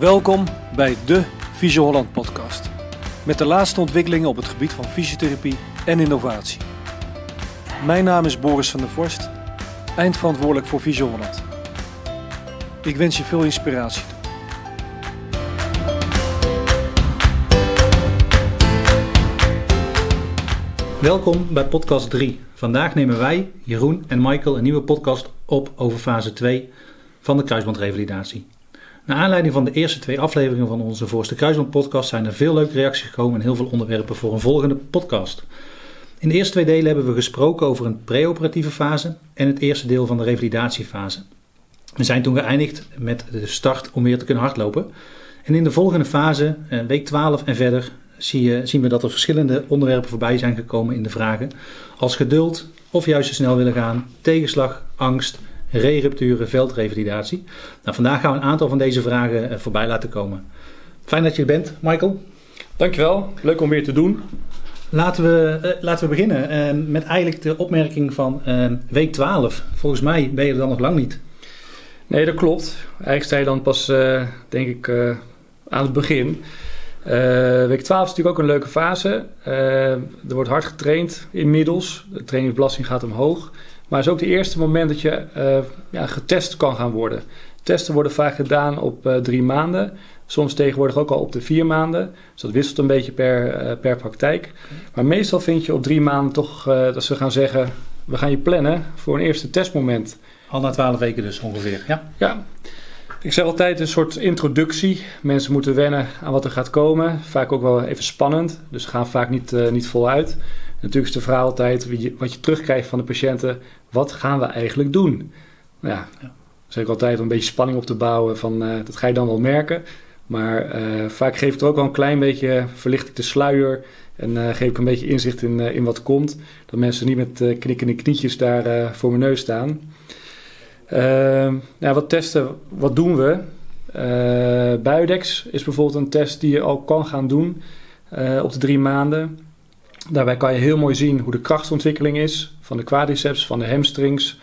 Welkom bij de Visio Holland podcast. Met de laatste ontwikkelingen op het gebied van fysiotherapie en innovatie. Mijn naam is Boris van der Vorst, eindverantwoordelijk voor Visio Holland. Ik wens je veel inspiratie. Welkom bij podcast 3. Vandaag nemen wij, Jeroen en Michael, een nieuwe podcast op over fase 2 van de kruisbandrevalidatie. Naar aanleiding van de eerste twee afleveringen van onze Voorste Kruisband podcast zijn er veel leuke reacties gekomen en heel veel onderwerpen voor een volgende podcast. In de eerste twee delen hebben we gesproken over een preoperatieve fase en het eerste deel van de revalidatiefase. We zijn toen geëindigd met de start om weer te kunnen hardlopen. En in de volgende fase, eh, week 12 en verder, zie je, zien we dat er verschillende onderwerpen voorbij zijn gekomen in de vragen. Als geduld of juist te snel willen gaan, tegenslag, angst, re-rupturen, veldrevalidatie. Nou, vandaag gaan we een aantal van deze vragen eh, voorbij laten komen. Fijn dat je er bent, Michael. Dankjewel, leuk om weer te doen. Laten we, uh, laten we beginnen uh, met eigenlijk de opmerking van uh, week 12. Volgens mij ben je er dan nog lang niet. Nee, dat klopt. Eigenlijk sta je dan pas, denk ik, aan het begin. week 12 is natuurlijk ook een leuke fase. er wordt hard getraind inmiddels. De trainingsbelasting gaat omhoog. Maar het is ook het eerste moment dat je ja, getest kan gaan worden. Testen worden vaak gedaan op drie maanden. Soms tegenwoordig ook al op de vier maanden. Dus dat wisselt een beetje per, uh, per praktijk. Maar meestal vind je op drie maanden toch dat ze gaan zeggen: we gaan je plannen voor een eerste testmoment. Al na twaalf weken dus ongeveer. Ja. ja. Ik zeg altijd een soort introductie. Mensen moeten wennen aan wat er gaat komen. Vaak ook wel even spannend. Dus gaan vaak niet, niet voluit. Natuurlijk is de vraag altijd wat je terugkrijgt van de patiënten. Wat gaan we eigenlijk doen? Nou ja, zeg ik altijd om een beetje spanning op te bouwen. Van, dat ga je dan wel merken. Maar uh, vaak geef ik er ook wel een klein beetje, verlicht ik de sluier en uh, geef ik een beetje inzicht in, in wat komt. Dat mensen niet met knikkende knietjes daar voor mijn neus staan. ja, wat testen, wat doen we? Buidex is bijvoorbeeld een test die je al kan gaan doen op de drie maanden. Daarbij kan je heel mooi zien hoe de krachtontwikkeling is van de quadriceps, van de hamstrings.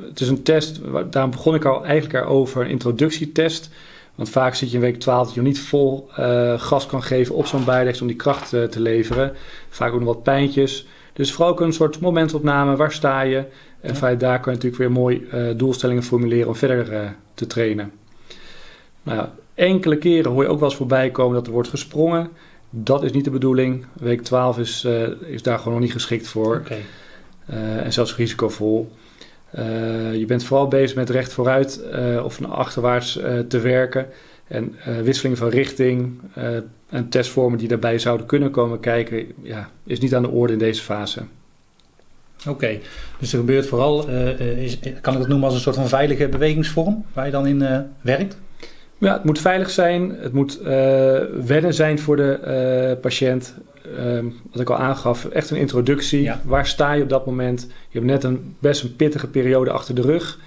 het is een test, daar begon ik al eigenlijk over, een introductietest. Want vaak zit je in week 12 dat je niet vol uh, gas kan geven op zo'n bijdex om die kracht uh, te leveren. Vaak ook nog wat pijntjes. Dus vooral ook een soort momentopname. Waar sta je? En ja. vanuit daar kan je natuurlijk weer mooi uh, doelstellingen formuleren om verder te trainen. Nou, enkele keren hoor je ook wel eens voorbij komen dat er wordt gesprongen. Dat is niet de bedoeling. Week 12 is, is daar gewoon nog niet geschikt voor. Okay. en zelfs risicovol. Uh, je bent vooral bezig met recht vooruit of naar achterwaarts te werken. En wisselingen van richting en testvormen die daarbij zouden kunnen komen kijken, ja, is niet aan de orde in deze fase. Oké, okay. dus er gebeurt vooral, is, kan ik dat noemen als een soort van veilige bewegingsvorm waar je dan in werkt? Ja, het moet veilig zijn, het moet wennen zijn voor de patiënt. Um, wat ik al aangaf, echt een introductie. Ja. Waar sta je op dat moment? Je hebt net een best een pittige periode achter de rug.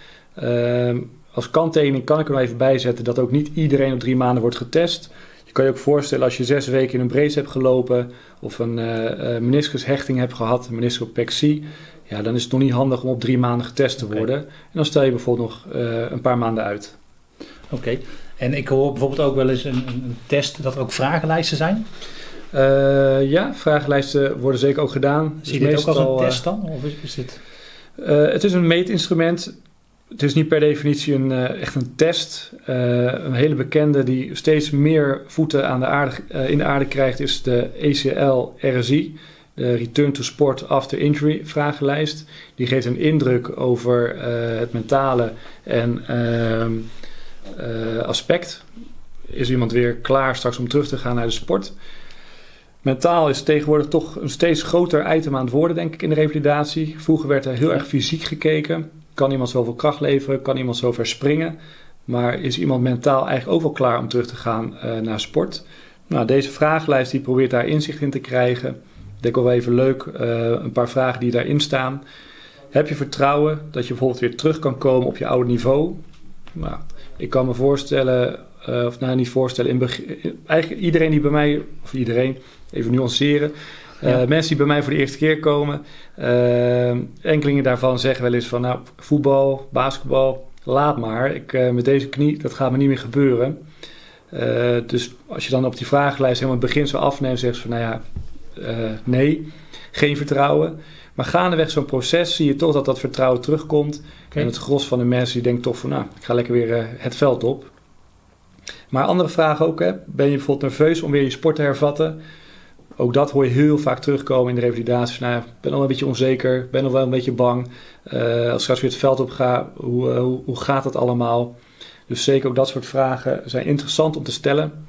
Um, als kanttekening kan ik er nog even bijzetten dat ook niet iedereen op drie maanden wordt getest. Je kan je ook voorstellen als je zes weken in een brace hebt gelopen of een uh, meniscushechting hebt gehad, een meniscopexie. Ja, dan is het nog niet handig om op drie maanden getest te worden. Okay. En dan stel je bijvoorbeeld nog uh, een paar maanden uit. Oké, okay. En ik hoor bijvoorbeeld ook wel eens een, een test dat er ook vragenlijsten zijn. Uh, ja, vragenlijsten worden zeker ook gedaan. Zie je dit ook als een test dan? Of is, is dit... uh, het is een meetinstrument. Het is niet per definitie een, uh, echt een test. een hele bekende die steeds meer voeten aan de aarde, in de aarde krijgt is de ECL-RSI. De Return to Sport After Injury vragenlijst. Die geeft een indruk over het mentale en ehm, aspect. Is iemand weer klaar straks om terug te gaan naar de sport? Mentaal is tegenwoordig toch een steeds groter item aan het worden, denk ik, in de revalidatie. Vroeger werd er heel erg fysiek gekeken. Kan iemand zoveel kracht leveren? Kan iemand zo ver springen? Maar is iemand mentaal eigenlijk ook wel klaar om terug te gaan uh, naar sport? Nou, deze vragenlijst die probeert daar inzicht in te krijgen. Ik denk wel even leuk, uh, een paar vragen die daarin staan. Heb je vertrouwen dat je bijvoorbeeld weer terug kan komen op je oude niveau? Nou, ik kan me voorstellen, uh, of nou niet voorstellen, in begin, eigenlijk iedereen die bij mij, of iedereen, even nuanceren. Uh, ja. Mensen die bij mij voor de eerste keer komen, uh, enkelingen daarvan zeggen wel eens van nou, voetbal, basketbal, laat maar, ik, met deze knie, dat gaat me niet meer gebeuren. Dus als je dan op die vragenlijst helemaal het begin zo afneemt, zeg je van nou ja, nee, geen vertrouwen. Maar gaandeweg zo'n proces zie je toch dat dat vertrouwen terugkomt. Okay. En het gros van de mensen die denkt toch van nou, ik ga lekker weer het veld op. Maar andere vragen ook, hè. ben je bijvoorbeeld nerveus om weer je sport te hervatten? Ook dat hoor je heel vaak terugkomen in de revalidatie. Nou, ik ben al een beetje onzeker, ben nog wel een beetje bang. Uh, als ik straks weer het veld op ga, hoe, uh, hoe, hoe, gaat het allemaal? Dus zeker ook dat soort vragen zijn interessant om te stellen.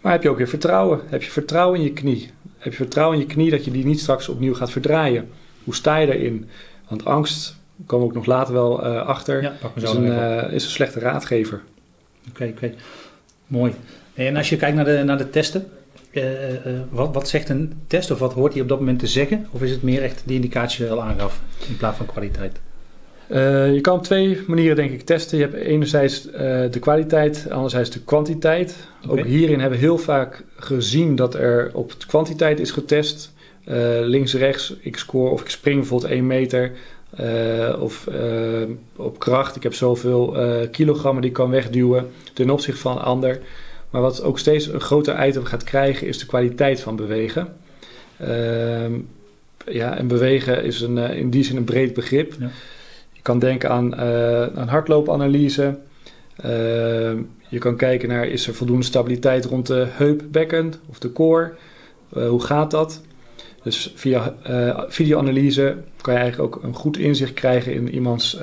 Maar heb je ook weer vertrouwen? Heb je vertrouwen in je knie? Heb je vertrouwen in je knie dat je die niet straks opnieuw gaat verdraaien? Hoe sta je daarin? Want angst, daar komen we ook nog later wel uh, achter, ja, is, een, is een slechte raadgever. Oké, okay, oké. Okay. Mooi. En als je kijkt naar de, naar de testen, uh, uh, wat, wat zegt een test of wat hoort hij op dat moment te zeggen? Of is het meer echt de indicatie al aangaf in plaats van kwaliteit? Uh, je kan op twee manieren denk ik testen. Je hebt enerzijds de kwaliteit, anderzijds de kwantiteit. Okay. Ook hierin hebben we heel vaak gezien dat er op kwantiteit is getest. Links, rechts, ik score of ik spring bijvoorbeeld 1 meter. of op kracht, ik heb zoveel kilogrammen die ik kan wegduwen ten opzichte van een ander. Maar wat ook steeds een groter item gaat krijgen, is de kwaliteit van bewegen. Uh, ja, en bewegen is een, in die zin een breed begrip. Ja. Je kan denken aan, aan hardloopanalyse. Ehm, je kan kijken naar, is er voldoende stabiliteit rond de heupbekken of de core? Eh, hoe gaat dat? Dus via videoanalyse kan je eigenlijk ook een goed inzicht krijgen in iemands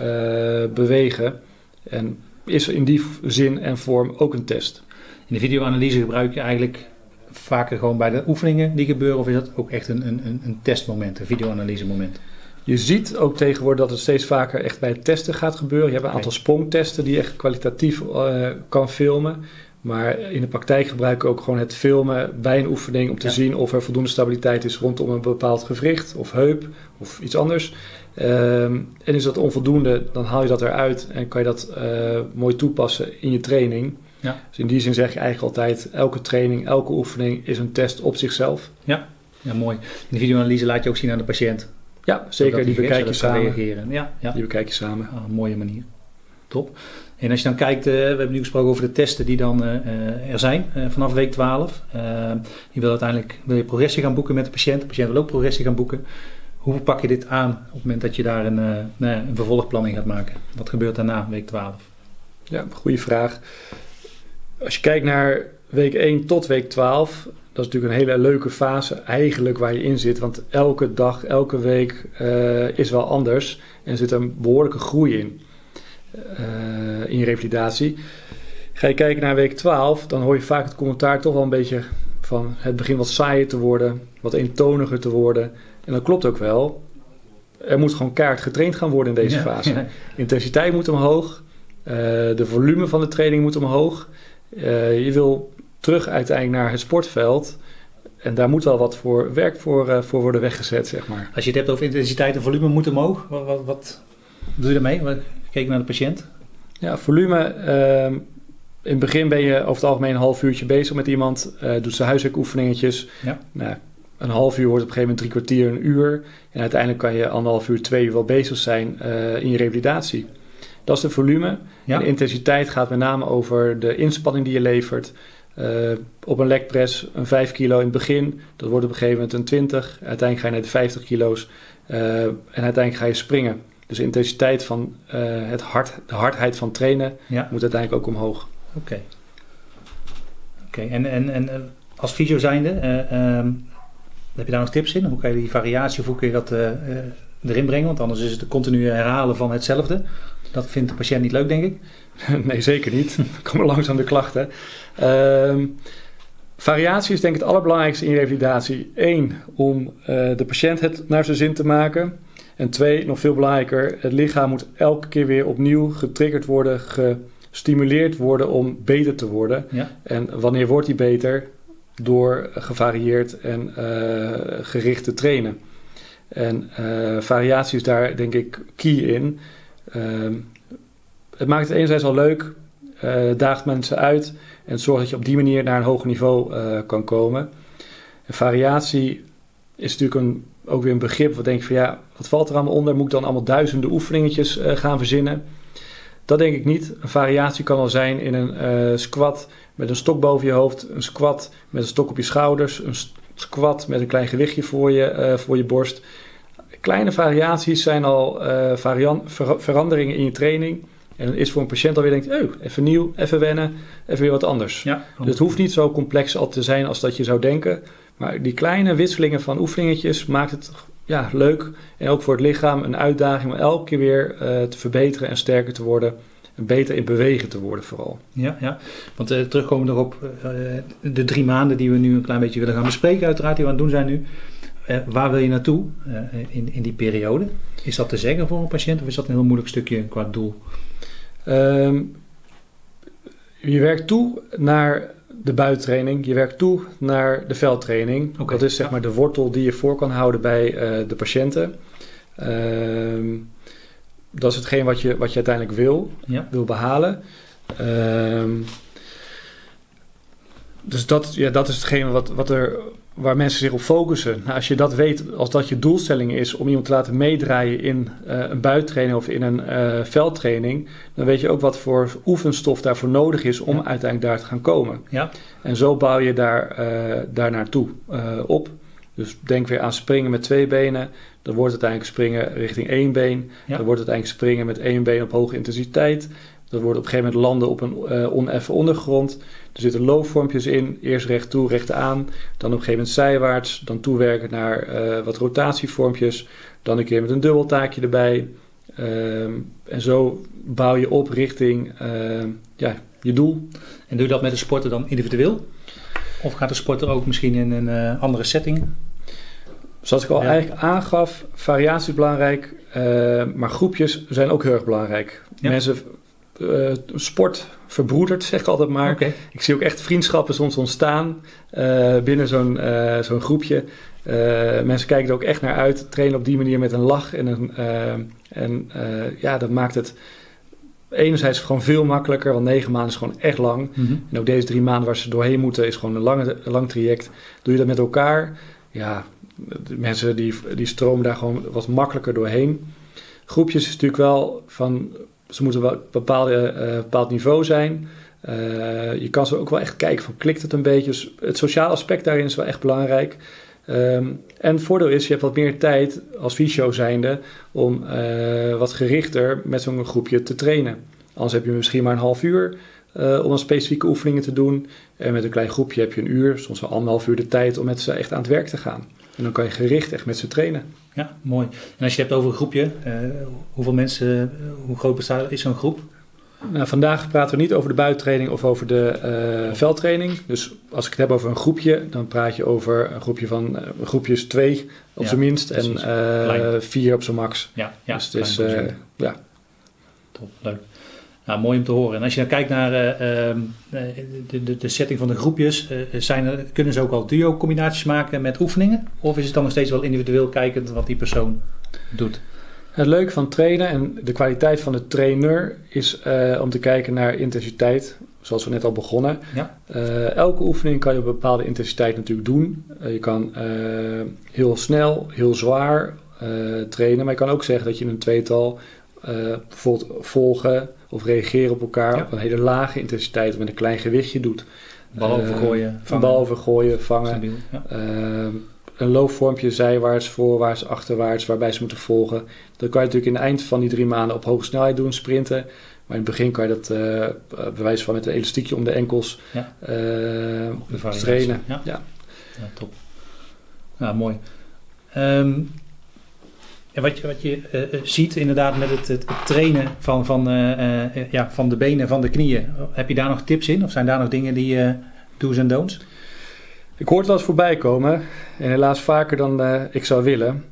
bewegen. En is er in die zin en vorm ook een test. In de videoanalyse gebruik je eigenlijk vaker gewoon bij de oefeningen die gebeuren, of is dat ook echt een, een, een testmoment, een videoanalyse moment? Je ziet ook tegenwoordig dat het steeds vaker echt bij het testen gaat gebeuren. Je hebt een aantal sprongtesten die je echt kwalitatief uh, kan filmen. Maar in de praktijk gebruiken we ook gewoon het filmen bij een oefening om te ja. zien of er voldoende stabiliteit is rondom een bepaald gewricht of heup of iets anders. Um, en is dat onvoldoende, dan haal je dat eruit en kan je dat uh, mooi toepassen in je training. Ja. Dus in die zin zeg je eigenlijk altijd: elke training, elke oefening is een test op zichzelf. Ja, ja mooi. In de videoanalyse laat je ook zien aan de patiënt. Ja, zeker. Die, die bekijk je samen. Reageren. Ja, ja. Die bekijk je samen. Oh, een mooie manier. Top. En als je dan kijkt, uh, we hebben nu gesproken over de testen die dan uh, er zijn vanaf week 12. je wil uiteindelijk wil je progressie gaan boeken met de patiënt. De patiënt wil ook progressie gaan boeken. Hoe pak je dit aan op het moment dat je daar een, nou, een vervolgplan in gaat maken? Wat gebeurt daarna, week 12? Ja, goede vraag. Als je kijkt naar week 1 tot week 12, dat is natuurlijk een hele leuke fase eigenlijk waar je in zit. Want elke dag, elke week is wel anders en zit een behoorlijke groei in. Uh, in je revalidatie. Ga je kijken naar week 12, dan hoor je vaak het commentaar toch wel een beetje van het begin wat saaier te worden, wat eentoniger te worden. En dat klopt ook wel. Er moet gewoon kaart getraind gaan worden in deze ja, fase. Ja. Intensiteit moet omhoog, uh, de volume van de training moet omhoog. Uh, je wil terug uiteindelijk naar het sportveld. En daar moet wel wat voor werk voor, uh, voor worden weggezet, zeg maar. Als je het hebt over intensiteit en volume moet omhoog, wat, wat, wat doe je daarmee? Kijk naar de patiënt. Ja, volume. Uh, in het begin ben je over het algemeen een half uurtje bezig met iemand. Uh, doet ze huiswerkoefeningetjes. Ja. Nou, een half uur wordt op een gegeven moment drie kwartier, een uur. En uiteindelijk kan je anderhalf uur, twee uur wel bezig zijn in je revalidatie. Dat is de volume. Ja. de intensiteit gaat met name over de inspanning die je levert. Uh, op een lekpress een 5 kilo in het begin. Dat wordt op een gegeven moment een 20. Uiteindelijk ga je naar de 50 kilo's. Uh, en uiteindelijk ga je springen. Dus de intensiteit van uh, het hard, de hardheid van trainen ja. moet uiteindelijk ook omhoog. Oké. Okay. Oké, okay. en, en, en als fysio zijnde, um, heb je daar nog tips in? Hoe kan je die variatie, of hoe kun je dat erin brengen? Want anders is het een continu herhalen van hetzelfde. Dat vindt de patiënt niet leuk, denk ik. nee, zeker niet. Dan komen langzaam de klachten. Uh, variatie is denk ik het allerbelangrijkste in revalidatie. Eén, om de patiënt het naar zijn zin te maken. En twee, nog veel belangrijker, het lichaam moet elke keer weer opnieuw getriggerd worden, gestimuleerd worden om beter te worden. Ja. En wanneer wordt hij beter? Door gevarieerd en uh, gericht te trainen. En uh, variatie is daar denk ik key in. Uh, het maakt het enerzijds al leuk, uh, daagt mensen uit en zorgt dat je op die manier naar een hoger niveau kan komen. En variatie is natuurlijk een, ook weer een begrip wat denk ik van ja, wat valt er allemaal onder? Moet ik dan allemaal duizenden oefeningetjes uh, gaan verzinnen? Dat denk ik niet. Een variatie kan al zijn in een uh, squat met een stok boven je hoofd, een squat met een stok op je schouders, een squat met een klein gewichtje voor je, uh, voor je borst. Kleine variaties zijn al uh, ver veranderingen in je training. En dan is voor een patiënt alweer denkt, oh, even nieuw, even wennen, even weer wat anders. Ja, dus het hoeft niet zo complex al te zijn als dat je zou denken. Maar die kleine wisselingen van oefeningetjes maakt het ja, leuk. En ook voor het lichaam een uitdaging om elke keer weer uh, te verbeteren en sterker te worden. En beter in bewegen te worden vooral. Ja, ja. want uh, terugkomen erop uh, de drie maanden die we nu een klein beetje willen gaan bespreken uiteraard, die we aan het doen zijn nu. waar wil je naartoe in, in die periode? Is dat te zeggen voor een patiënt of is dat een heel moeilijk stukje qua doel? Um, je werkt toe naar de buitentraining, je werkt toe naar de veldtraining. Okay, dat is zeg maar de wortel die je voor kan houden bij uh, de patiënten. Uh, dat is hetgeen wat je, wat je uiteindelijk wil, ja. wil behalen. Uh, dus dat, ja, dat is hetgeen wat, wat er waar mensen zich op focussen. Nou, als je dat weet, als dat je doelstelling is om iemand te laten meedraaien in uh, een buitentraining of in een uh, veldtraining, dan weet je ook wat voor oefenstof daarvoor nodig is om uiteindelijk daar te gaan komen. Ja. En zo bouw je daar, uh, daar naartoe op. Dus denk weer aan springen met twee benen. Dan wordt het uiteindelijk springen richting één been. Ja. Dan wordt het uiteindelijk springen met één been op hoge intensiteit. Dat wordt op een gegeven moment landen op een oneffen ondergrond. Er zitten loopvormpjes in. Eerst recht toe, recht aan. Dan op een gegeven moment zijwaarts. Dan toewerken naar uh, wat rotatievormpjes. Dan een keer met een dubbeltaakje erbij. Uh, en zo bouw je op richting ehm, ja, je doel. En doe je dat met de sporter dan individueel? Of gaat de sporter ook misschien in een uh, andere setting? Zoals ik al ja. eigenlijk aangaf, variatie is belangrijk, maar groepjes zijn ook heel erg belangrijk. Ja. Mensen uh, sport verbroederd, zeg ik altijd maar. Okay. Ik zie ook echt vriendschappen soms ontstaan uh, binnen zo'n uh, zo'n groepje. mensen kijken er ook echt naar uit, trainen op die manier met een lach. En, een, en ja, dat maakt het enerzijds gewoon veel makkelijker, want negen maanden is gewoon echt lang. Mm -hmm. En ook deze drie maanden waar ze doorheen moeten is gewoon een, lange, lang traject. Doe je dat met elkaar, ja, de mensen die, die stromen daar gewoon wat makkelijker doorheen. Groepjes is natuurlijk wel van ze moeten wel een uh, bepaald niveau zijn. Uh, je kan ze ook wel echt kijken van klikt het een beetje. Dus het sociale aspect daarin is wel echt belangrijk. Um, en het voordeel is, je hebt wat meer tijd als fysio zijnde om uh, wat gerichter met zo'n groepje te trainen. Anders heb je misschien maar een half uur om een specifieke oefeningen te doen. En met een klein groepje heb je een uur, soms wel anderhalf uur de tijd om met ze echt aan het werk te gaan. En dan kan je gericht echt met ze trainen. Ja, mooi. En als je het hebt over een groepje, uh, hoeveel mensen, uh, hoe groot bestaat, is zo'n groep? Nou, vandaag praten we niet over de buitentraining of over de uh, veldtraining. Dus als ik het heb over een groepje, dan praat je over een groepje van groepjes twee op ja, zijn minst en vier op zijn max. Ja, ja dus het is, ja. Top, leuk. Nou, mooi om te horen. En als je dan kijkt naar uh, uh, de, de, de, setting van de groepjes, uh, zijn er, kunnen ze ook al duo-combinaties maken met oefeningen? Of is het dan nog steeds wel individueel kijkend wat die persoon doet? Het leuke van trainen en de kwaliteit van de trainer is om te kijken naar intensiteit, zoals we net al begonnen. Ja. elke oefening kan je op een bepaalde intensiteit natuurlijk doen. je kan heel snel, heel zwaar trainen, maar je kan ook zeggen dat je een tweetal bijvoorbeeld volgen of reageren op elkaar op een hele lage intensiteit met een klein gewichtje doet. Bal overgooien, uh, Bal overgooien, vangen. ja. uh, een loopvormpje zijwaarts, voorwaarts, achterwaarts, waarbij ze moeten volgen. Dat kan je natuurlijk in het eind van die drie maanden op hoge snelheid doen, sprinten. Maar in het begin kan je dat uh, bewijs van met een elastiekje om de enkels ja. uh, trainen. Ja. Ja. ja. top. Ja, mooi. Um, en wat je, wat je uh, ziet inderdaad met het, het, trainen van, van, uh, ja, van de benen, van de knieën. Heb je daar nog tips in? Of zijn daar nog dingen die uh, do's en don'ts? Ik hoor het wel eens voorbij komen. En helaas vaker dan ik zou willen.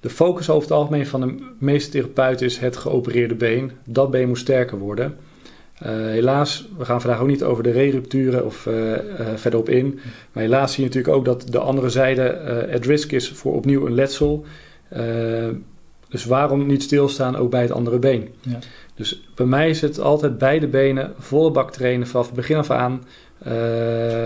De focus over het algemeen van de meeste therapeuten is het geopereerde been. Dat been moet sterker worden. helaas, we gaan vandaag ook niet over de re-rupturen of verderop in. Maar helaas zie je natuurlijk ook dat de andere zijde at risk is voor opnieuw een letsel. Dus waarom niet stilstaan ook bij het andere been? Ja. Dus bij mij is het altijd beide benen volle bak trainen vanaf het begin af aan uh,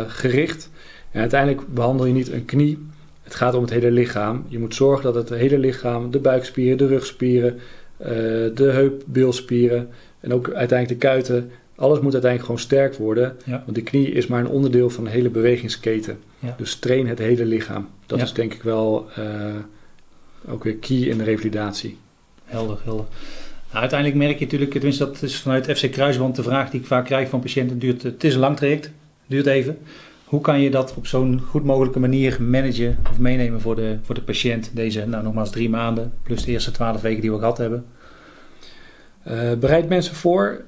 gericht. En uiteindelijk behandel je niet een knie. Het gaat om het hele lichaam. Je moet zorgen dat het hele lichaam, de buikspieren, de rugspieren, uh, de heupbeelspieren, En ook uiteindelijk de kuiten. Alles moet uiteindelijk gewoon sterk worden. Ja. Want de knie is maar een onderdeel van een hele bewegingsketen. Ja. Dus train het hele lichaam. Dat is denk ik wel eh, ook weer key in de revalidatie. Helder, helder. Nou, uiteindelijk merk je natuurlijk, tenminste dat is vanuit FC Kruisband de vraag die ik vaak krijg van patiënten. Duurt, het is een lang traject, duurt even. Hoe kan je dat op zo'n goed mogelijke manier managen of meenemen voor de, voor de patiënt? Deze, nou nogmaals drie maanden, plus de eerste twaalf weken die we gehad hebben. Eh, bereid mensen voor.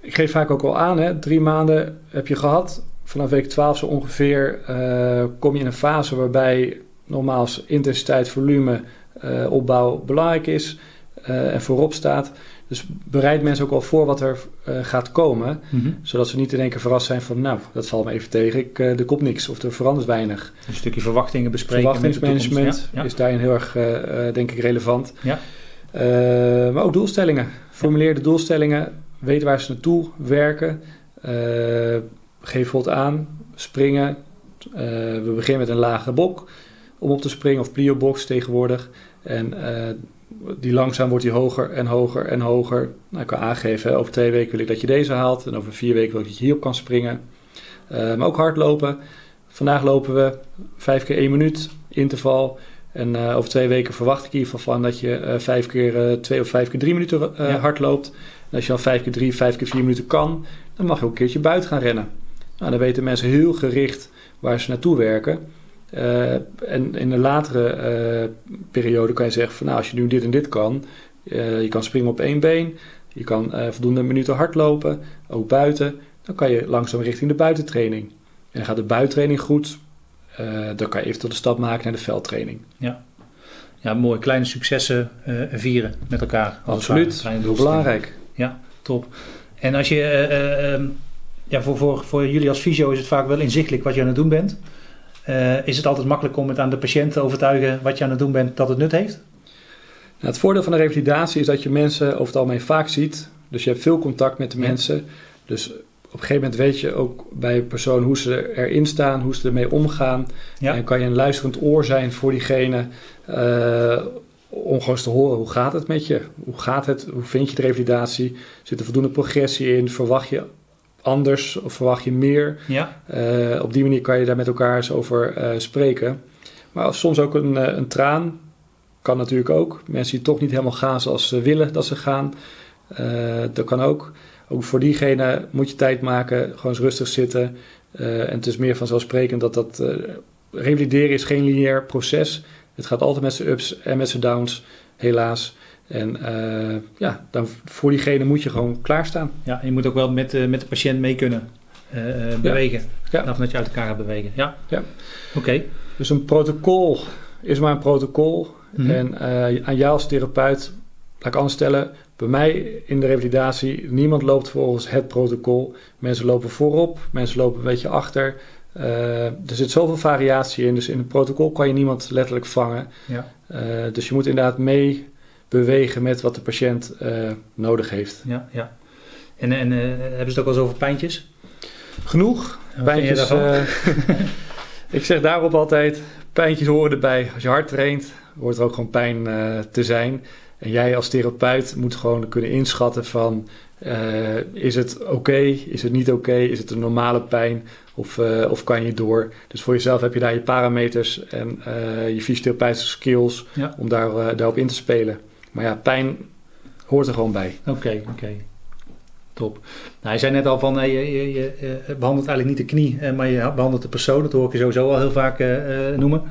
Ik geef vaak ook al aan, hè, drie maanden heb je gehad. Vanaf week 12 zo ongeveer eh, kom je in een fase waarbij nogmaals intensiteit, volume, eh, opbouw belangrijk is eh, en voorop staat. Dus bereid mensen ook al voor wat er eh, gaat komen, zodat ze niet in één keer verrast zijn van nou, dat valt me even tegen, ik, er komt niks of er verandert weinig. Een stukje verwachtingen bespreken. Verwachtingsmanagement toekomst. Ja, ja. is daarin heel erg, denk ik, relevant. Ja. Maar ook doelstellingen. Formuleer de doelstellingen. Weet waar ze naartoe werken. Geef bijvoorbeeld aan, springen. We beginnen met een lage bok om op te springen, of plio-box tegenwoordig. En eh, die langzaam wordt die hoger en hoger en hoger. Nou, ik kan aangeven, hè, over twee weken wil ik dat je deze haalt. En over vier weken wil ik dat je hierop kan springen. Eh, maar ook hardlopen. Vandaag lopen we vijf keer één minuut, interval. En eh, over twee weken verwacht ik in ieder geval van dat je vijf keer eh, twee of vijf keer drie minuten Ja. hard loopt. En als je dan vijf keer drie, vijf keer vier minuten kan, dan mag je ook een keertje buiten gaan rennen. Nou, dan weten mensen heel gericht waar ze naartoe werken. Eh, en in een latere eh, periode kan je zeggen van nou, als je nu dit en dit kan, eh, je kan springen op één been, je kan voldoende minuten hardlopen, ook buiten, dan kan je langzaam richting de buitentraining. En dan gaat de buitentraining goed, dan kan je eventueel de stap maken naar de veldtraining. Ja, mooi. Kleine successen vieren met elkaar. Absoluut, heel belangrijk. Top. En als je, ja, voor, voor, voor jullie als fysio is het vaak wel inzichtelijk wat je aan het doen bent. Eh, is het altijd makkelijk om het aan de patiënt te overtuigen wat je aan het doen bent dat het nut heeft? Nou, het voordeel van de revalidatie is dat je mensen over het algemeen vaak ziet. Dus je hebt veel contact met de Ja. mensen. Dus op een gegeven moment weet je ook bij een persoon hoe ze erin staan, hoe ze ermee omgaan. Ja. En kan je een luisterend oor zijn voor diegene. eh, om gewoon te horen hoe gaat het met je? Hoe gaat het? Hoe vind je de revalidatie? Zit er voldoende progressie in? Verwacht je anders of verwacht je meer? Ja, Eh, op die manier kan je daar met elkaar eens over eh, spreken. Maar soms ook een, eh, een traan. Kan natuurlijk ook. Mensen die toch niet helemaal gaan zoals ze willen dat ze gaan. Dat kan ook. Ook voor diegene moet je tijd maken. Gewoon eens rustig zitten. En het is meer vanzelfsprekend dat dat... revalideren is geen lineair proces. Het gaat altijd met zijn ups en met zijn downs. Helaas. En eh, ja, dan voor diegene moet je gewoon klaarstaan. ja, en je moet ook wel met, eh, met de patiënt mee kunnen eh, bewegen. Ja. Vanaf dat je uit elkaar gaat bewegen. Ja, Ja. oké. Dus een protocol is maar een protocol. Mhm. En aan jou als therapeut, laat ik anders stellen, bij mij in de revalidatie, niemand loopt volgens het protocol. Mensen lopen voorop, mensen lopen een beetje achter. Er zit zoveel variatie in, dus in het protocol kan je niemand letterlijk vangen. Ja. Dus je moet inderdaad mee bewegen met wat de patiënt eh, nodig heeft. Ja, ja. En, en eh, hebben ze het ook wel eens over pijntjes? Genoeg. Pijntjes. eh, ik zeg daarop altijd: pijntjes horen erbij. Als je hard traint, hoort er ook gewoon pijn te zijn. En jij als therapeut moet gewoon kunnen inschatten van... is het oké, is het niet oké, is het een normale pijn of, of kan je door? Dus voor jezelf heb je daar je parameters en je fysiotherapeutische skills Ja. om daar, daarop in te spelen. Maar ja, pijn hoort er gewoon bij. Oké, oké. Top. Nou, je zei net al van, eh, je, je, je eh, behandelt eigenlijk niet de knie, eh, maar je behandelt de persoon. Dat hoor ik je sowieso al heel vaak noemen.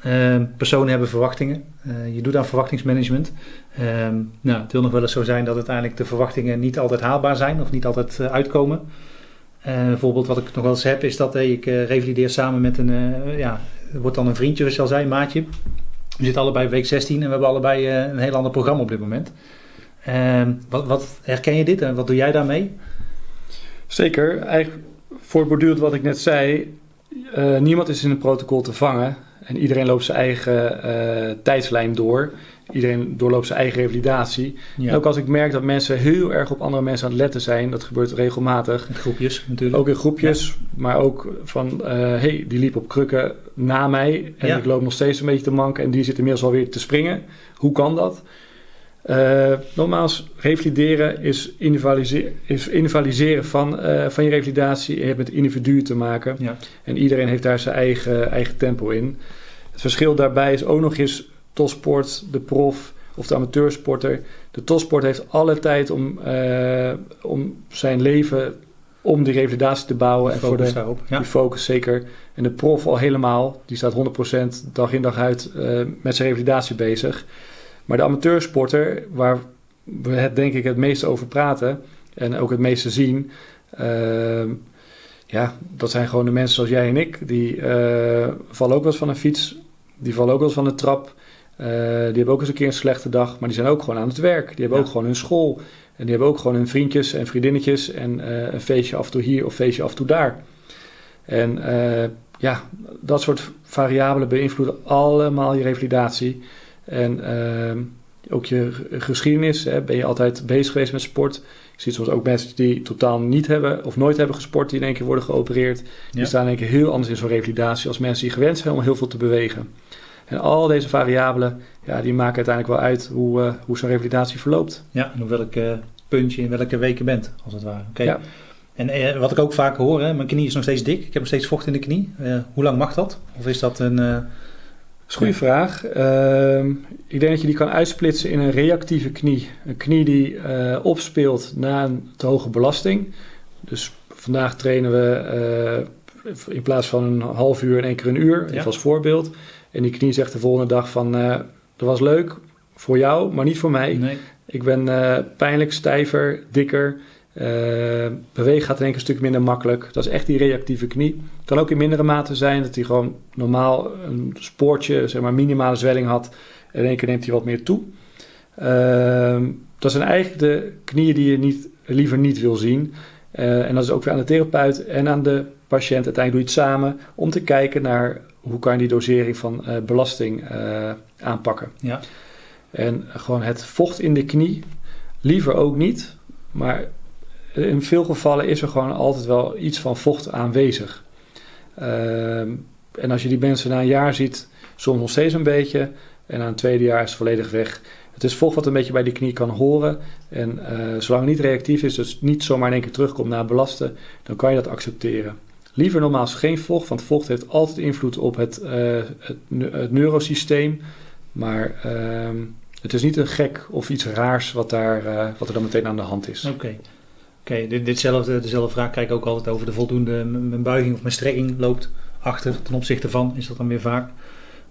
Eh, personen hebben verwachtingen. Je doet aan verwachtingsmanagement. Ehm, nou, het wil nog wel eens zo zijn dat uiteindelijk de verwachtingen niet altijd haalbaar zijn of niet altijd uitkomen. Bijvoorbeeld wat ik nog wel eens heb is dat ik revalideer samen met een, ja, wordt dan een vriendje, zoals je al zei, een maatje. We zitten allebei week 16 en we hebben allebei eh, een heel ander programma op dit moment. Ehm, wat, wat herken je dit en wat doe jij daarmee? Zeker. Eigenlijk voortborduurd wat ik net zei. eh, niemand is in een protocol te vangen. En iedereen loopt zijn eigen eh, tijdslijn door. Iedereen doorloopt zijn eigen revalidatie. En ook als ik merk dat mensen heel erg op andere mensen aan het letten zijn. Dat gebeurt regelmatig. Met groepjes natuurlijk. Ook in groepjes. Maar ook van, eh, hey, die liep op krukken na mij. En Ja. ik loop nog steeds een beetje te manken. En die zit inmiddels alweer te springen. Hoe kan dat? Uh, nogmaals, revalideren is, individualiseren, is individualiseren van, uh, van je revalidatie. Je hebt met individuen te maken. Ja. En iedereen heeft daar zijn eigen, eigen tempo in. Het verschil daarbij is ook nog eens topsport, de prof of de amateursporter. De topsport heeft alle tijd om, uh, om zijn leven om die revalidatie te bouwen. en voor de, daarop, ja. die focus zeker. En de prof al helemaal. Die staat 100% dag in dag uit met zijn revalidatie bezig. Maar de amateursporter, waar we het denk ik het meeste over praten en ook het meeste zien, uh, ja, dat zijn gewoon de mensen zoals jij en ik. Die uh, vallen ook wel eens van een fiets, die vallen ook wel eens van een trap. Uh, die hebben ook eens een keer een slechte dag, maar die zijn ook gewoon aan het werk. Die hebben ook gewoon hun school. En die hebben ook gewoon hun vriendjes en vriendinnetjes en uh, een feestje af en toe hier of feestje af en toe daar. En ja, dat soort variabelen beïnvloeden allemaal je revalidatie. En ook je geschiedenis. Hè, ben je altijd bezig geweest met sport? Je ziet soms ook mensen die totaal niet hebben of nooit hebben gesport, die in één keer worden geopereerd. Die staan in één keer heel anders in zo'n revalidatie als mensen die gewend zijn om heel veel te bewegen. En al deze variabelen, ja, die maken uiteindelijk wel uit hoe, uh, hoe zo'n revalidatie verloopt. Ja, en op welk uh, puntje in welke week je bent, als het ware. Oké. Ja. En eh, wat ik ook vaak hoor, hè, mijn knie is nog steeds dik. Ik heb nog steeds vocht in de knie. Uh, hoe lang mag dat? Of is dat een uh, goede vraag. Uh, ik denk dat je die kan uitsplitsen in een reactieve knie. Een knie die opspeelt na een te hoge belasting. Dus vandaag trainen we in plaats van een half uur in één keer een uur, even als voorbeeld. En die knie zegt de volgende dag van, uh, dat was leuk voor jou, maar niet voor mij. Nee. Ik ben pijnlijk, stijver, dikker. Uh, bewegen gaat in één keer een stuk minder makkelijk. Dat is echt die reactieve knie. Het kan ook in mindere mate zijn dat hij gewoon normaal een spoortje, zeg maar minimale zwelling had. En in één keer neemt hij wat meer toe. Uh, dat zijn eigenlijk de knieën die je niet, liever niet wil zien. En dat is ook weer aan de therapeut en aan de patiënt. Uiteindelijk doe je het samen om te kijken naar hoe kan je die dosering van belasting aanpakken. Ja. En gewoon het vocht in de knie, liever ook niet. Maar in veel gevallen is er gewoon altijd wel iets van vocht aanwezig. Ehm, en als je die mensen na een jaar ziet, soms nog steeds een beetje. En na een tweede jaar is het volledig weg. Het is vocht wat een beetje bij die knie kan horen. En uh, zolang het niet reactief is, dus niet zomaar in één keer terugkomt na belasten, dan kan je dat accepteren. Liever nogmaals geen vocht, want vocht heeft altijd invloed op het, uh, het, neurosysteem. Maar uh, het is niet een gek of iets raars wat, daar, uh, wat er dan meteen aan de hand is. Oké. Oké, dit, ditzelfde, dezelfde vraag krijg ik ook altijd over de voldoende mijn buiging of mijn strekking loopt achter ten opzichte van, is dat dan weer vaak.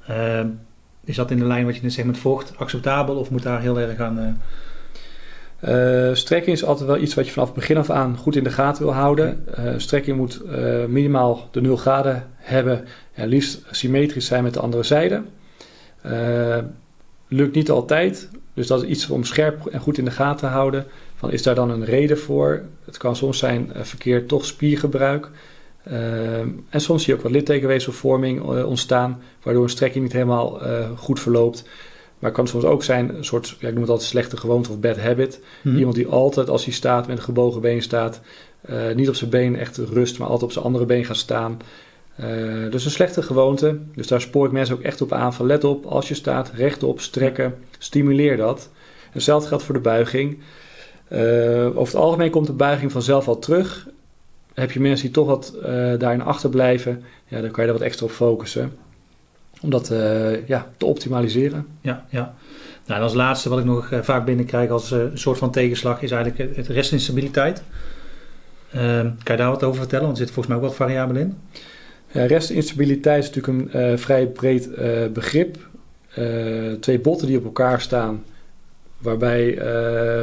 Uh, is dat in de lijn wat je net zegt met vocht acceptabel of moet daar heel erg aan... Uh, strekking is altijd wel iets wat je vanaf begin af aan goed in de gaten wil houden. Uh, strekking moet minimaal de 0 graden hebben en liefst symmetrisch zijn met de andere zijde. lukt niet altijd, dus dat is iets om scherp en goed in de gaten te houden is daar dan een reden voor? Het kan soms zijn verkeerd toch spiergebruik. En soms zie je ook wat littekenweefselvorming ontstaan, waardoor een strekking niet helemaal goed verloopt. Maar het kan soms ook zijn een soort, ja, ik noem het altijd slechte gewoonte of bad habit. Mhm. Iemand die altijd als hij staat met een gebogen been staat, niet op zijn been echt rust, maar altijd op zijn andere been gaat staan. dus een slechte gewoonte. Dus daar spoor ik mensen ook echt op aan van let op, als je staat, rechtop, strekken, stimuleer dat. Hetzelfde geldt voor de buiging. Uh, over het algemeen komt de buiging vanzelf al terug. Heb je mensen die toch wat daarin achterblijven, ja, dan kan je er wat extra op focussen. Om dat uh, ja, te optimaliseren. Ja, ja. Nou, en als laatste wat ik nog vaak binnenkrijg als een soort van tegenslag is eigenlijk het restinstabiliteit. Ehm, kan je daar wat over vertellen? Want er zit volgens mij ook wat variabelen in. Ja, restinstabiliteit is natuurlijk een vrij breed begrip. twee botten die op elkaar staan waarbij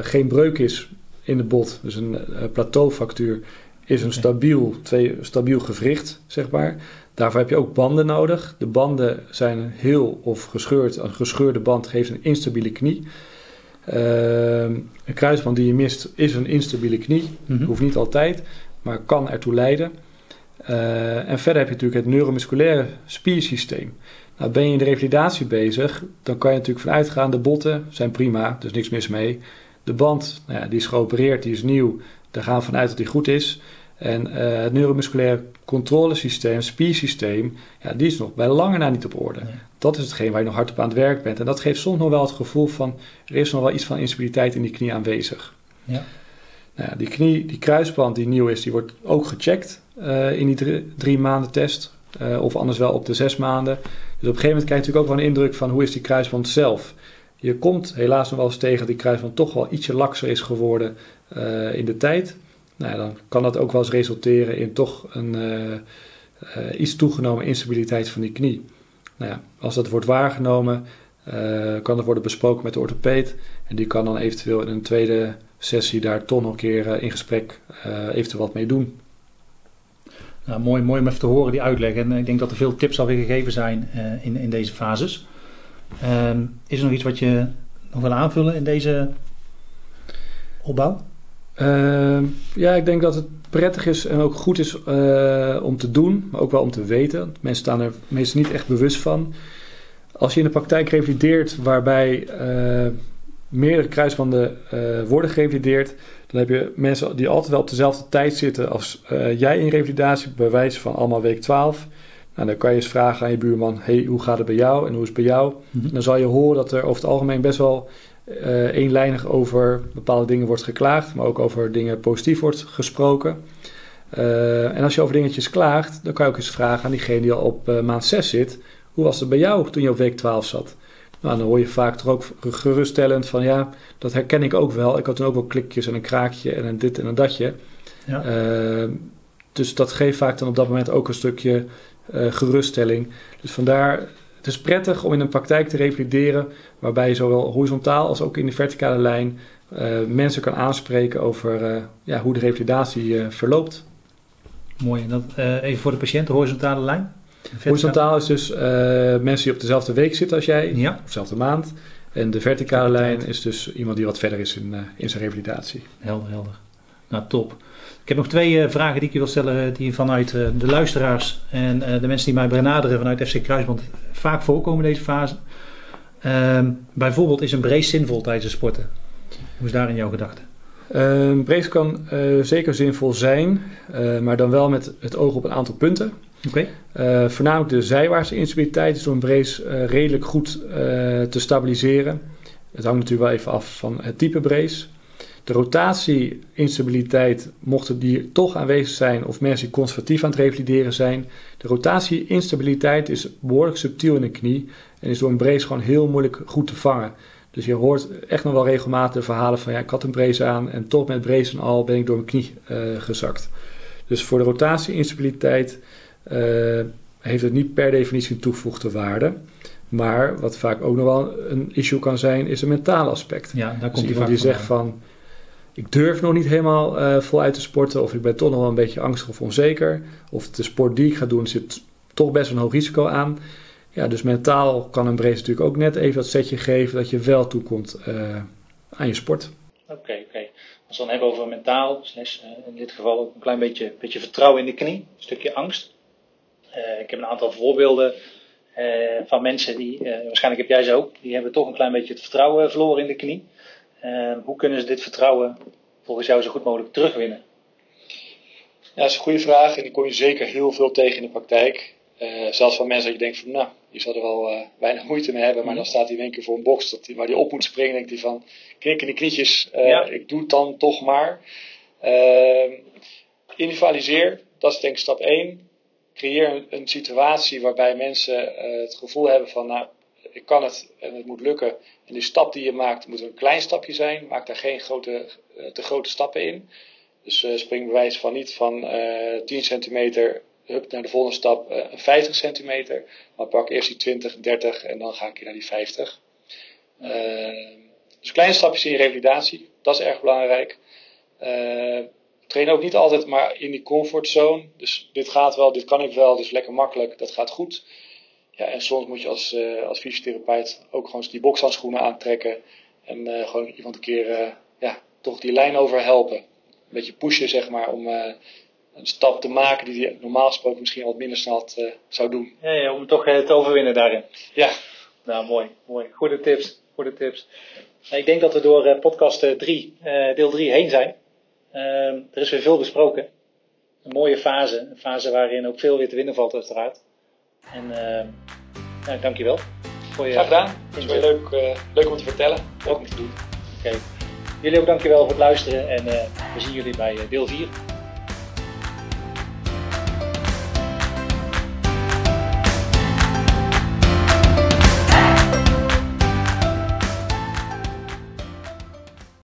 geen breuk is in het bot. Dus een plateaufactuur is een stabiel, twee, stabiel gewricht, zeg maar. Daarvoor heb je ook banden nodig. De banden zijn heel of gescheurd. Een gescheurde band geeft een instabiele knie. Uh, een kruisband die je mist is een instabiele knie. Mm Hoeft niet altijd, maar kan ertoe leiden. Uh, en verder heb je natuurlijk het neuromusculaire spiersysteem. Nou, ben je in de revalidatie bezig, dan kan je natuurlijk vanuit gaan, de botten zijn prima, dus niks mis mee. De band, nou ja, die is geopereerd, die is nieuw, daar gaan we vanuit dat die goed is. En uh, het neuromusculaire controlesysteem, spiersysteem, ja, die is nog bij lange na niet op orde. Dat is hetgeen waar je nog hard op aan het werk bent. En dat geeft soms nog wel het gevoel van, er is nog wel iets van instabiliteit in die knie aanwezig. Ja. Nou ja, die knie, die kruisband die nieuw is, die wordt ook gecheckt uh, in die drie, drie maanden test. Uh, of anders wel op de zes maanden. Dus op een gegeven moment krijg je natuurlijk ook wel een indruk van hoe is die kruisband zelf. Je komt helaas nog wel eens tegen dat die kruisband toch wel ietsje lakser is geworden in de tijd. Nou dan kan dat ook wel eens resulteren in toch een iets toegenomen instabiliteit van die knie. Nou ja, als dat wordt waargenomen, kan dat worden besproken met de orthopeed. En die kan dan eventueel in een tweede sessie daar toch nog een keer in gesprek eventueel wat mee doen. Nou, mooi, mooi om even te horen, die uitleg. En ik denk dat er veel tips alweer gegeven zijn in, in deze fases. Uh, is er nog iets wat je nog wil aanvullen in deze opbouw? Uh, ja, ik denk dat het prettig is en ook goed is uh, om te doen, maar ook wel om te weten. Mensen staan er meestal niet echt bewust van. Als je in de praktijk revalideert waarbij meerdere kruisbanden worden gerevalideerd, dan heb je mensen die altijd wel op dezelfde tijd zitten als jij in revalidatie, bij wijze van allemaal week 12. Nou, dan kan je eens vragen aan je buurman: hey, hoe gaat het bij jou en hoe is het bij jou? Mm Dan zal je horen dat er over het algemeen best wel uh, eenlijnig over bepaalde dingen wordt geklaagd, maar ook over dingen positief wordt gesproken. Uh, en als je over dingetjes klaagt, dan kan je ook eens vragen aan diegene die al op maand 6 zit: hoe was het bij jou toen je op week 12 zat? Nou, dan hoor je vaak toch ook geruststellend van ja, dat herken ik ook wel. Ik had toen ook wel klikjes en een kraakje en een dit en een datje. Ja. Dus dat geeft vaak dan op dat moment ook een stukje geruststelling. Dus vandaar, het is prettig om in een praktijk te revalideren waarbij je zowel horizontaal als ook in de verticale lijn uh, mensen kan aanspreken over ja, hoe de revalidatie verloopt. Mooi. En dat, even voor de patiënt, de horizontale lijn? Horizontaal is dus mensen die op dezelfde week zitten als jij, ja. of dezelfde maand. En de verticale lijn is dus iemand die wat verder is in, in zijn revalidatie. Helder, helder. Nou, top. Ik heb nog twee uh, vragen die ik je wil stellen, die vanuit de luisteraars en de mensen die mij benaderen vanuit FC Kruisband vaak voorkomen in deze fase. Ehm, bijvoorbeeld, is een brace zinvol tijdens het sporten? Hoe is daar in jouw gedachte? Een brace kan zeker zinvol zijn, maar dan wel met het oog op een aantal punten. Okay. Uh, voornamelijk de zijwaartse instabiliteit is door een brace uh, redelijk goed uh, te stabiliseren. Het hangt natuurlijk wel even af van het type brace. De rotatie-instabiliteit, mochten die toch aanwezig zijn of mensen die conservatief aan het revalideren zijn. De rotatie-instabiliteit is behoorlijk subtiel in de knie en is door een brace gewoon heel moeilijk goed te vangen. Dus je hoort echt nog wel regelmatig verhalen van ja, ik had een brace aan en toch met brace en al ben ik door mijn knie gezakt. Dus voor de rotatie-instabiliteit uh, heeft het niet per definitie een toegevoegde waarde. Maar wat vaak ook nog wel een issue kan zijn, is een mentale aspect. Ja, daar dus komt iemand die zegt van, ik durf nog niet helemaal uh, voluit te sporten, of ik ben toch nog wel een beetje angstig of onzeker, of de sport die ik ga doen zit toch best een hoog risico aan. Ja, dus mentaal kan een brace natuurlijk ook net even dat setje geven dat je wel toekomt uh, aan je sport. Oké, oké. Als we dan hebben over mentaal, dus in dit geval ook een klein beetje, beetje vertrouwen in de knie, een stukje angst. Ik heb een aantal voorbeelden van mensen die, waarschijnlijk heb jij ze ook, die hebben toch een klein beetje het vertrouwen verloren in de knie. Hoe kunnen ze dit vertrouwen volgens jou zo goed mogelijk terugwinnen? Ja, dat is een goede vraag en die kom je zeker heel veel tegen in de praktijk. zelfs van mensen dat je denkt van, nou, die zal er wel weinig moeite mee hebben, maar dan staat hij in één keer voor een box dat die, waar hij op moet springen. denkt hij van, knik in de knietjes, ja. ik doe het dan toch maar. Ehm, individualiseer, dat is denk ik stap 1 creëer een, een situatie waarbij mensen het gevoel hebben van, nou, ik kan het en het moet lukken. En die stap die je maakt moet een klein stapje zijn. Maak daar geen grote, uh, te grote stappen in. Dus uh, spring bewijs van niet van 10 centimeter hup, naar de volgende stap 50 centimeter. Maar pak eerst die 20, 30 en dan ga ik naar die 50. dus kleine stapjes in je revalidatie, dat is erg belangrijk train ook niet altijd maar in die comfortzone. Dus dit gaat wel, dit kan ik wel, dus lekker makkelijk, dat gaat goed. Ja, en soms moet je als, uh, als fysiotherapeut ook gewoon die bokshandschoenen aantrekken. En uh, gewoon iemand een keer uh, ja, toch die lijn over helpen. Een beetje pushen, zeg maar, om een stap te maken die hij normaal gesproken misschien wat minder snel zou doen. Ja, ja, om toch te overwinnen daarin. Ja. Nou, mooi, mooi. Goede tips, goede tips. Ik denk dat we door podcast 3, deel 3 heen zijn. Uh, er is weer veel besproken. een mooie fase. Een fase waarin ook veel weer te winnen valt uiteraard. En uh, ja, dankjewel. Voor je Graag gedaan. Het is weer leuk, uh, leuk om te vertellen. Leuk om te doen. Oké. Okay. Jullie ook dankjewel voor het luisteren en uh, we zien jullie bij deel 4.